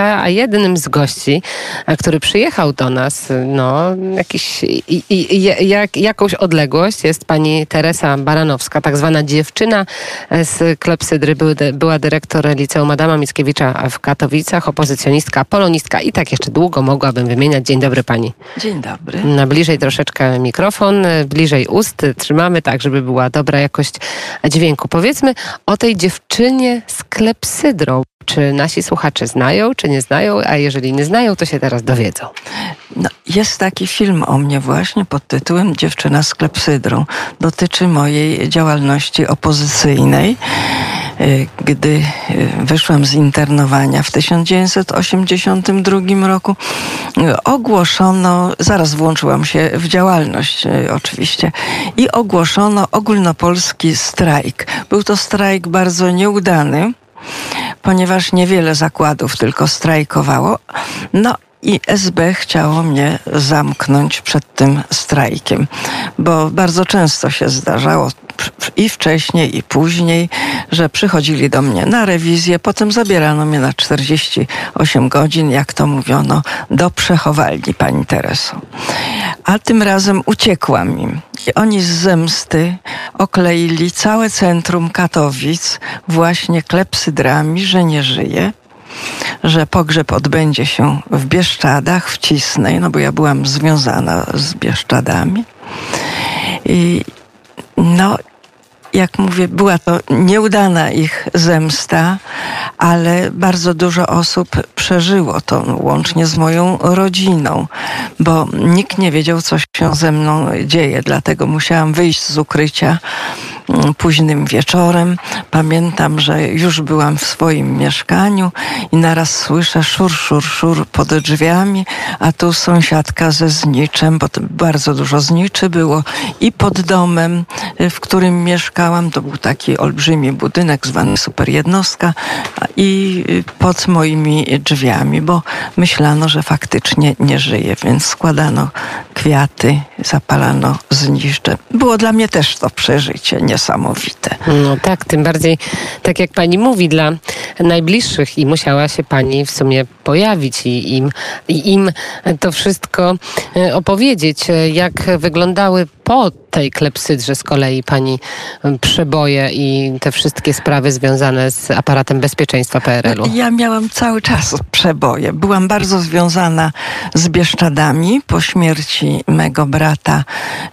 a jednym z gości, który przyjechał do nas, no, jakiś, i, i, jak, jakąś odległość, jest pani Teresa Baranowska, tak zwana dziewczyna z Klepsydry, była dyrektor Liceum Adama Mickiewicza w Katowicach, opozycjonistka, polonistka i tak jeszcze długo mogłabym wymieniać. Dzień dobry pani. Dzień dobry. Na bliżej troszeczkę mikrofon, bliżej ust trzymamy tak, żeby była dobra jakość dźwięku. Powiedzmy o tej dziewczynie z klepsydrą. Czy nasi słuchacze znają, czy nie znają, a jeżeli nie znają, to się teraz dowiedzą. No, jest taki film o mnie właśnie pod tytułem Dziewczyna z klepsydrą. Dotyczy mojej działalności opozycyjnej. Y, gdy y, wyszłam z internowania w 1982 roku, y, ogłoszono, zaraz włączyłam się w działalność oczywiście, i ogłoszono ogólnopolski strajk. Był to strajk bardzo nieudany ponieważ niewiele zakładów tylko strajkowało. No i SB chciało mnie zamknąć przed tym strajkiem, bo bardzo często się zdarzało i wcześniej, i później, że przychodzili do mnie na rewizję, potem zabierano mnie na 48 godzin, jak to mówiono, do przechowalni pani Tereso. A tym razem uciekłam im. I oni z zemsty okleili całe centrum Katowic właśnie klepsydrami, że nie żyje że pogrzeb odbędzie się w Bieszczadach, w Cisnej, no bo ja byłam związana z Bieszczadami. I no jak mówię, była to nieudana ich zemsta, ale bardzo dużo osób przeżyło to, łącznie z moją rodziną, bo nikt nie wiedział, co się ze mną dzieje, dlatego musiałam wyjść z ukrycia późnym wieczorem. Pamiętam, że już byłam w swoim mieszkaniu i naraz słyszę szur, szur, szur pod drzwiami, a tu sąsiadka ze zniczem, bo bardzo dużo zniczy było i pod domem, w którym mieszkałam, to był taki olbrzymi budynek zwany super jednostka i pod moimi drzwiami, bo myślano, że faktycznie nie żyje, więc składano kwiaty, zapalano zniszcze. Było dla mnie też to przeżycie niesamowite. No tak, tym bardziej, tak jak pani mówi, dla najbliższych i musiała się pani w sumie pojawić i im, i im to wszystko e, opowiedzieć, jak wyglądały po tej klepsydrze z kolei pani przeboje i te wszystkie sprawy związane z aparatem bezpieczeństwa PRL-u? Ja miałam cały czas przeboje. Byłam bardzo związana z Bieszczadami. Po śmierci mego brata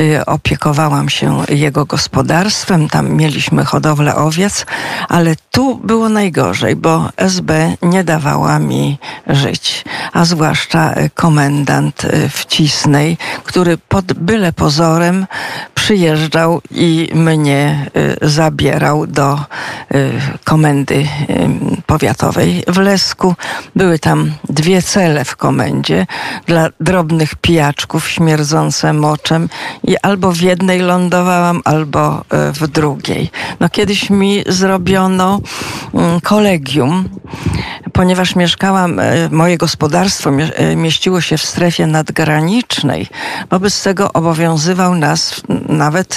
y, opiekowałam się jego gospodarstwem. Tam mieliśmy hodowlę owiec, ale tu było najgorzej, bo SB nie dawała mi żyć, a zwłaszcza komendant y, w Cisnej, który pod byle pozorem przyjeżdżał i mnie y, zabierał do y, komendy y, powiatowej w Lesku. Były tam dwie cele w komendzie dla drobnych pijaczków śmierdzące moczem i albo w jednej lądowałam, albo w drugiej. No kiedyś mi zrobiono mm, kolegium, ponieważ mieszkałam, moje gospodarstwo mieściło się w strefie nadgranicznej. Wobec tego obowiązywał nas nawet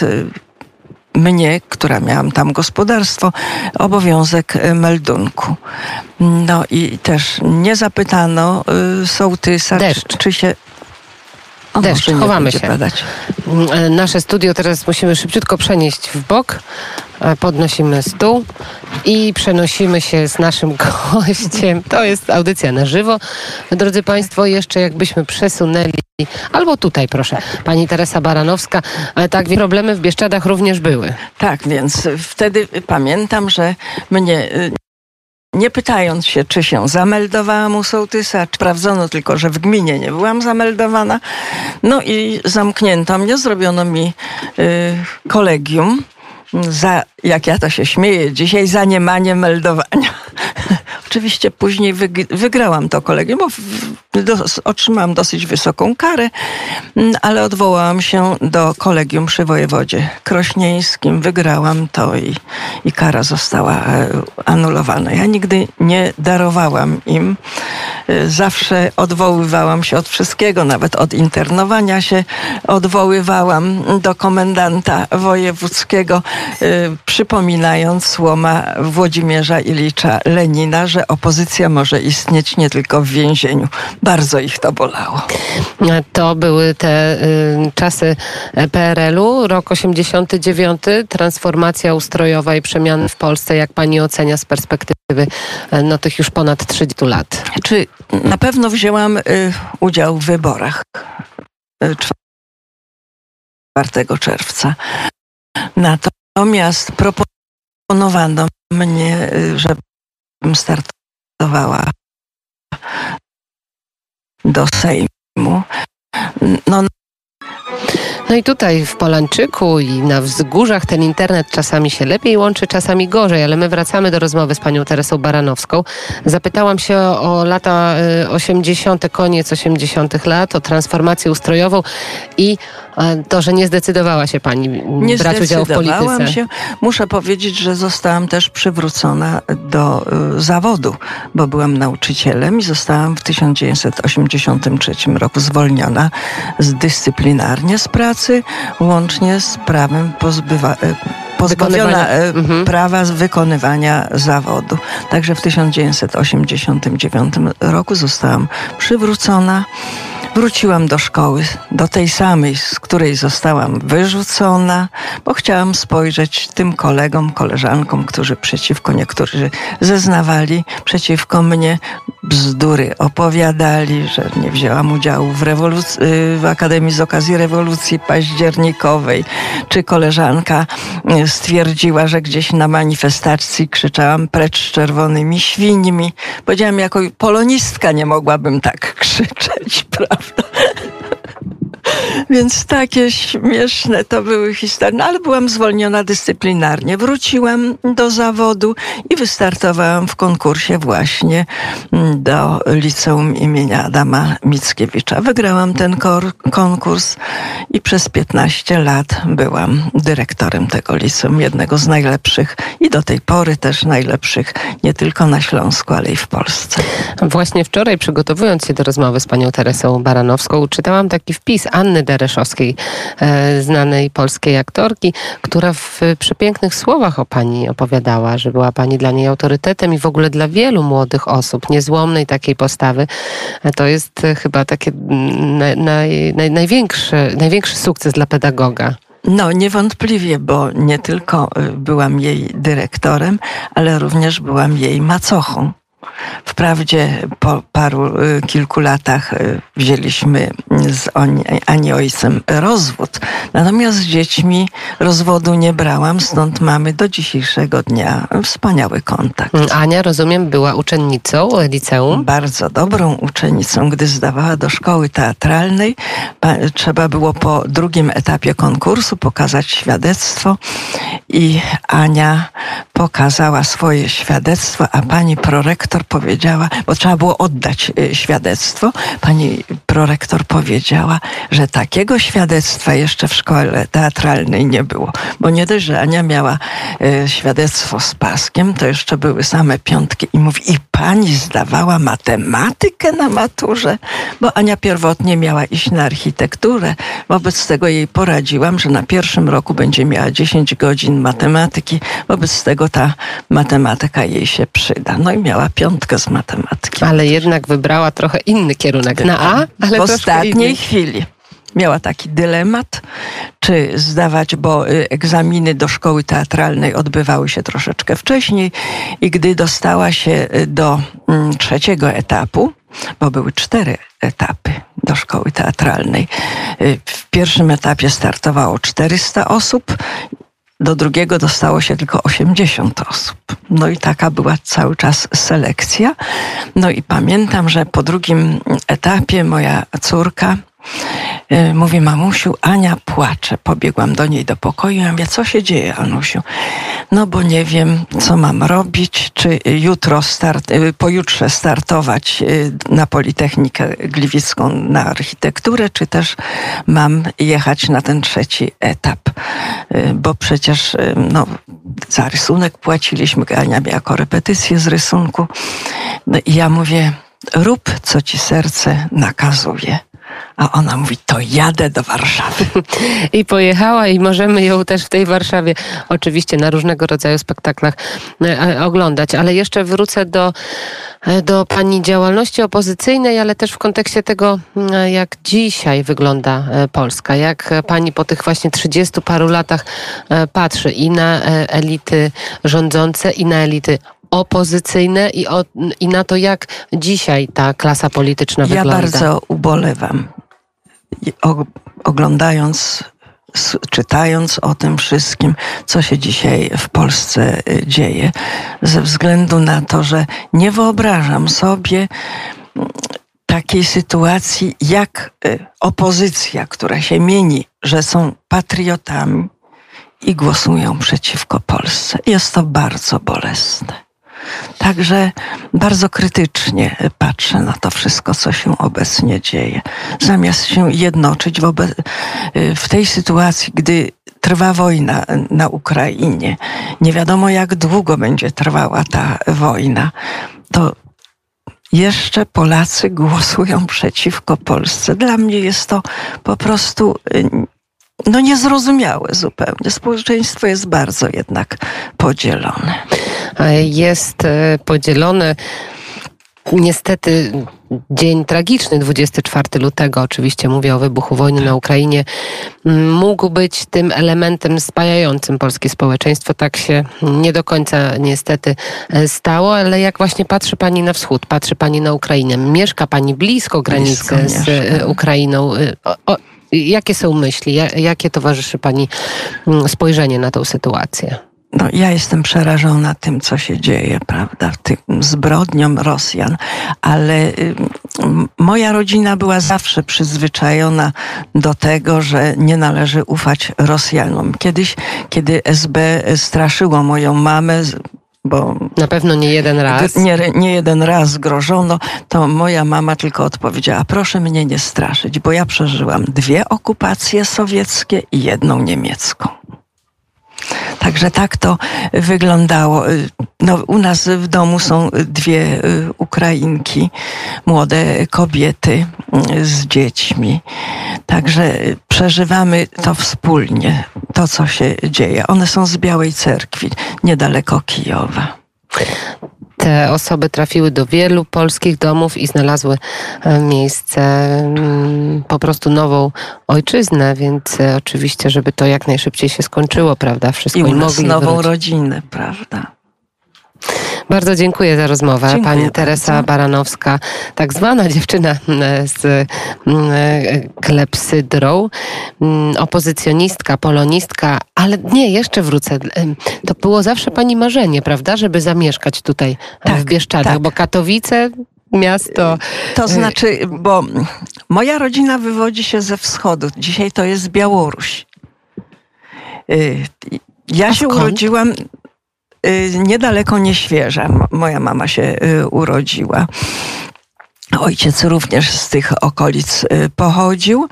mnie, która miałam tam gospodarstwo, obowiązek y, meldunku. No i też nie zapytano y, sołtysa, Deszcz. czy się o, Deszcz, chowamy się. Padać. Mm, nasze studio teraz musimy szybciutko przenieść w bok. E, podnosimy stół i przenosimy się z naszym gościem. To jest audycja na żywo. Drodzy Państwo, jeszcze jakbyśmy przesunęli, albo tutaj proszę, Pani Teresa Baranowska, ale tak, problemy w Bieszczadach również były. Tak, więc wtedy pamiętam, że mnie y, nie pytając się, czy się zameldowałam u sołtysa, sprawdzono tylko, że w gminie nie byłam zameldowana. No i zamknięto mnie, zrobiono mi y, kolegium za, jak ja to się śmieję dzisiaj, za niemanie meldowania. Oczywiście później wygrałam to kolegium, bo otrzymałam dosyć wysoką karę, mm, ale odwołałam się do kolegium przy wojewodzie krośnieńskim. Wygrałam to i, i kara została e, anulowana. Ja nigdy nie darowałam im zawsze odwoływałam się od wszystkiego, nawet od internowania się odwoływałam do komendanta wojewódzkiego, y, przypominając słoma Włodzimierza Ilicza Lenina, że opozycja może istnieć nie tylko w więzieniu. Bardzo ich to bolało. To były te y, czasy PRL-u, rok 89, transformacja ustrojowa i przemiany w Polsce. Jak pani ocenia z perspektywy no, tych już ponad 30 lat? Czy na pewno wzięłam y, udział w wyborach y, 4 czerwca. Natomiast proponowano mnie, y, żebym startowała do Sejmu. No, no i tutaj w Polanczyku i na wzgórzach ten internet czasami się lepiej łączy, czasami gorzej, ale my wracamy do rozmowy z panią Teresą Baranowską. Zapytałam się o, o lata 80., y, koniec 80. lat, o transformację ustrojową i to, że nie zdecydowała się pani nie brać udziału w polityce. się. Muszę powiedzieć, że zostałam też przywrócona do y, zawodu, bo byłam nauczycielem i zostałam w 1983 roku zwolniona z dyscyplinarnie z pracy łącznie z prawem pozbywa, e, pozbawiona e, mhm. prawa wykonywania zawodu. Także w 1989 roku zostałam przywrócona Wróciłam do szkoły, do tej samej, z której zostałam wyrzucona, bo chciałam spojrzeć tym kolegom, koleżankom, którzy przeciwko, niektórzy zeznawali przeciwko mnie, bzdury opowiadali, że nie wzięłam udziału w, rewolucji, w Akademii z okazji rewolucji październikowej, czy koleżanka y, stwierdziła, że gdzieś na manifestacji krzyczałam precz z czerwonymi świńmi. Powiedziałam, jako polonistka nie mogłabym tak krzyczeć, prawda? left. Więc takie śmieszne to były historie. No, ale byłam zwolniona dyscyplinarnie. Wróciłam do zawodu i wystartowałam w konkursie właśnie do liceum imienia Adama Mickiewicza. Wygrałam ten konkurs i przez 15 lat byłam dyrektorem tego liceum, jednego z najlepszych i do tej pory też najlepszych, nie tylko na Śląsku, ale i w Polsce. Właśnie wczoraj przygotowując się do rozmowy z panią Teresą Baranowską, czytałam taki wpis Anny Dereszowskiej, e, znanej polskiej aktorki, która w przepięknych słowach o pani opowiadała, że była pani dla niej autorytetem i w ogóle dla wielu młodych osób, niezłomnej takiej postawy. E, to jest e, chyba taki naj, naj, największy, największy sukces dla pedagoga. No, niewątpliwie, bo nie tylko byłam jej dyrektorem, ale również byłam jej macochą. Wprawdzie po paru y, kilku latach y, wzięliśmy z Ani ojcem rozwód, natomiast z dziećmi rozwodu nie brałam, stąd mamy do dzisiejszego dnia wspaniały kontakt. Mm, Ania, rozumiem, była uczennicą liceum? Bardzo dobrą uczennicą. Gdy zdawała do szkoły teatralnej, trzeba było po drugim etapie konkursu pokazać świadectwo i Ania pokazała swoje świadectwo, a pani prorektor powiedziała, bo trzeba było oddać y, świadectwo, pani prorektor powiedziała, że takiego świadectwa jeszcze w szkole teatralnej nie było. Bo nie dość, że Ania miała y, świadectwo z paskiem, to jeszcze były same piątki i mówi, i pani zdawała matematykę na maturze, bo Ania pierwotnie miała iść na architekturę. Wobec tego jej poradziłam, że na pierwszym roku będzie miała 10 godzin matematyki. Wobec tego ta matematyka jej się przyda. No i miała piątkę z matematyki. Ale jednak wybrała trochę inny kierunek. Na A, ale w ostatniej chwili miała taki dylemat, czy zdawać, bo y, egzaminy do szkoły teatralnej odbywały się troszeczkę wcześniej i gdy dostała się y, do mm, trzeciego etapu, bo były cztery etapy do szkoły teatralnej. Y, w pierwszym etapie startowało 400 osób, do drugiego dostało się tylko 80 osób. No i taka była cały czas selekcja. No i pamiętam, że po drugim etapie moja córka mówi, mamusiu, Ania płacze. Pobiegłam do niej do pokoju. Ja mówię, co się dzieje, Anusiu? No bo nie wiem, co mam robić, czy jutro start, e, pojutrze startować e, na Politechnikę Gliwicką na architekturę, czy też mam jechać na ten trzeci etap. Bo przecież no, za rysunek płaciliśmy, Ania miała korepetycję z rysunku. No ja mówię, rób, co ci serce nakazuje. A ona mówi, to jadę do Warszawy. I pojechała i możemy ją też w tej Warszawie oczywiście na różnego rodzaju spektaklach e, e, oglądać. Ale jeszcze wrócę do, e, do Pani działalności opozycyjnej, ale też w kontekście tego, jak dzisiaj wygląda Polska. Jak Pani po tych właśnie trzydziestu paru latach patrzy i na elity rządzące, i na elity opozycyjne i, o, i na to, jak dzisiaj ta klasa polityczna ja wygląda. Ja bardzo ubolewam, o, oglądając czytając o tym wszystkim, co się dzisiaj w Polsce y, dzieje, ze względu na to, że nie wyobrażam sobie mm, takiej sytuacji, jak y, opozycja, która się mieni, że są patriotami i głosują przeciwko Polsce. Jest to bardzo bolesne. Także bardzo krytycznie patrzę na to wszystko, co się obecnie dzieje. Zamiast się jednoczyć wobec, w tej sytuacji, gdy trwa wojna na Ukrainie, nie wiadomo jak długo będzie trwała ta wojna, to jeszcze Polacy głosują przeciwko Polsce. Dla mnie jest to po prostu no niezrozumiałe zupełnie. Społeczeństwo jest bardzo jednak podzielone. Jest e, podzielone. Niestety dzień tragiczny, 24 lutego, oczywiście mówię o wybuchu wojny na Ukrainie, mógł być tym elementem spajającym polskie społeczeństwo. Tak się nie do końca niestety e, stało, ale jak właśnie patrzy Pani na wschód, patrzy Pani na Ukrainę, mieszka Pani blisko granicy blisko z e, Ukrainą. O, o, Jakie są myśli, jakie towarzyszy Pani mm, spojrzenie na tą sytuację? No, ja jestem przerażona tym, co się dzieje, prawda, tym zbrodniom Rosjan, ale y, moja rodzina była zawsze przyzwyczajona do tego, że nie należy ufać Rosjanom. Kiedyś, kiedy SB straszyło moją mamę, bo na pewno nie jeden raz. Nie, nie jeden raz grożono, to moja mama tylko odpowiedziała: Proszę mnie nie straszyć, bo ja przeżyłam dwie okupacje sowieckie i jedną niemiecką. Także tak to wyglądało. No, u nas w domu są dwie y, Ukrainki, młode kobiety y, z dziećmi. Także przeżywamy to wspólnie, to co się dzieje. One są z Białej Cerkwi, niedaleko Kijowa. Te osoby trafiły do wielu polskich domów i znalazły e, miejsce, mm, po prostu nową ojczyznę, więc e, oczywiście, żeby to jak najszybciej się skończyło, prawda? Wszystko I u nas nową wrócić. rodzinę, prawda? Bardzo dziękuję za rozmowę. Dziękuję Pani Teresa bardzo. Baranowska, tak zwana dziewczyna e, z klepsydrą, opozycjonistka, polonistka, ale nie, jeszcze wrócę. To było zawsze Pani marzenie, prawda, żeby zamieszkać tutaj tak, w Bieszczadach, tak. bo Katowice miasto. To e, znaczy, bo moja rodzina wywodzi się ze wschodu. Dzisiaj to jest Białoruś. E, ja się urodziłam niedaleko Nieświeża. Moja mama się urodziła. Ojciec również z tych okolic y, pochodził.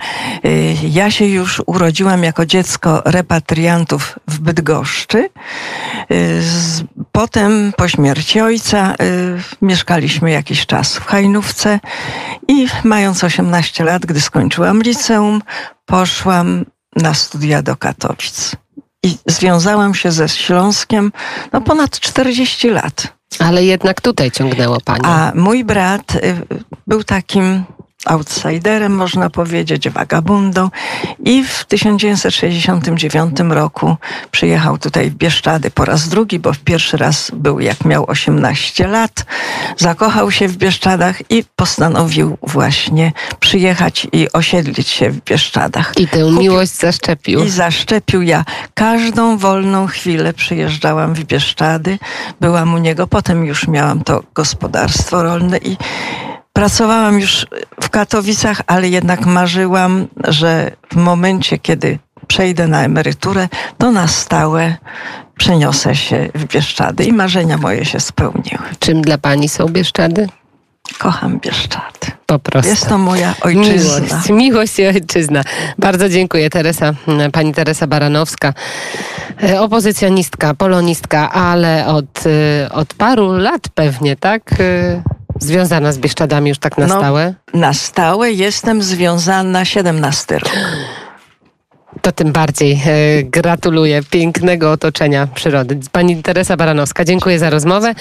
Y, ja się już urodziłam jako dziecko repatriantów w Bydgoszczy. Y, potem po śmierci ojca mieszkaliśmy jakiś czas w Hajnówce i mając 18 lat, gdy skończyłam liceum, poszłam na studia do Katowic. I związałam się ze Śląskiem no, ponad 40 lat. Ale jednak tutaj ciągnęło pani. A mój brat y, był takim outsiderem, można powiedzieć, wagabundą. I w 1969 roku przyjechał tutaj w Bieszczady po raz drugi, bo w pierwszy raz był jak miał 18 lat. Zakochał się w Bieszczadach i postanowił właśnie przyjechać i osiedlić się w Bieszczadach. I tę Kupił, miłość zaszczepił. I zaszczepił ja. Każdą wolną chwilę przyjeżdżałam w Bieszczady, byłam u niego, potem już miałam to gospodarstwo rolne i Pracowałam już w Katowicach, ale jednak marzyłam, że w momencie, kiedy przejdę na emeryturę, to na stałe przeniosę się w Bieszczady i marzenia moje się spełniły. Czym dla pani są Bieszczady? Kocham Bieszczady. Po prostu. Jest to moja ojczyzna. Miłość, miłość i ojczyzna. Bardzo dziękuję Teresa, pani Teresa Baranowska, e, opozycjonistka, polonistka, ale od, e, od paru lat pewnie, tak? Związana z Bieszczadami już tak na No, stałe? Na stałe jestem związana 17 rok. To tym bardziej e, gratuluję pięknego otoczenia przyrody. Pani Teresa Baranowska, dziękuję za rozmowę.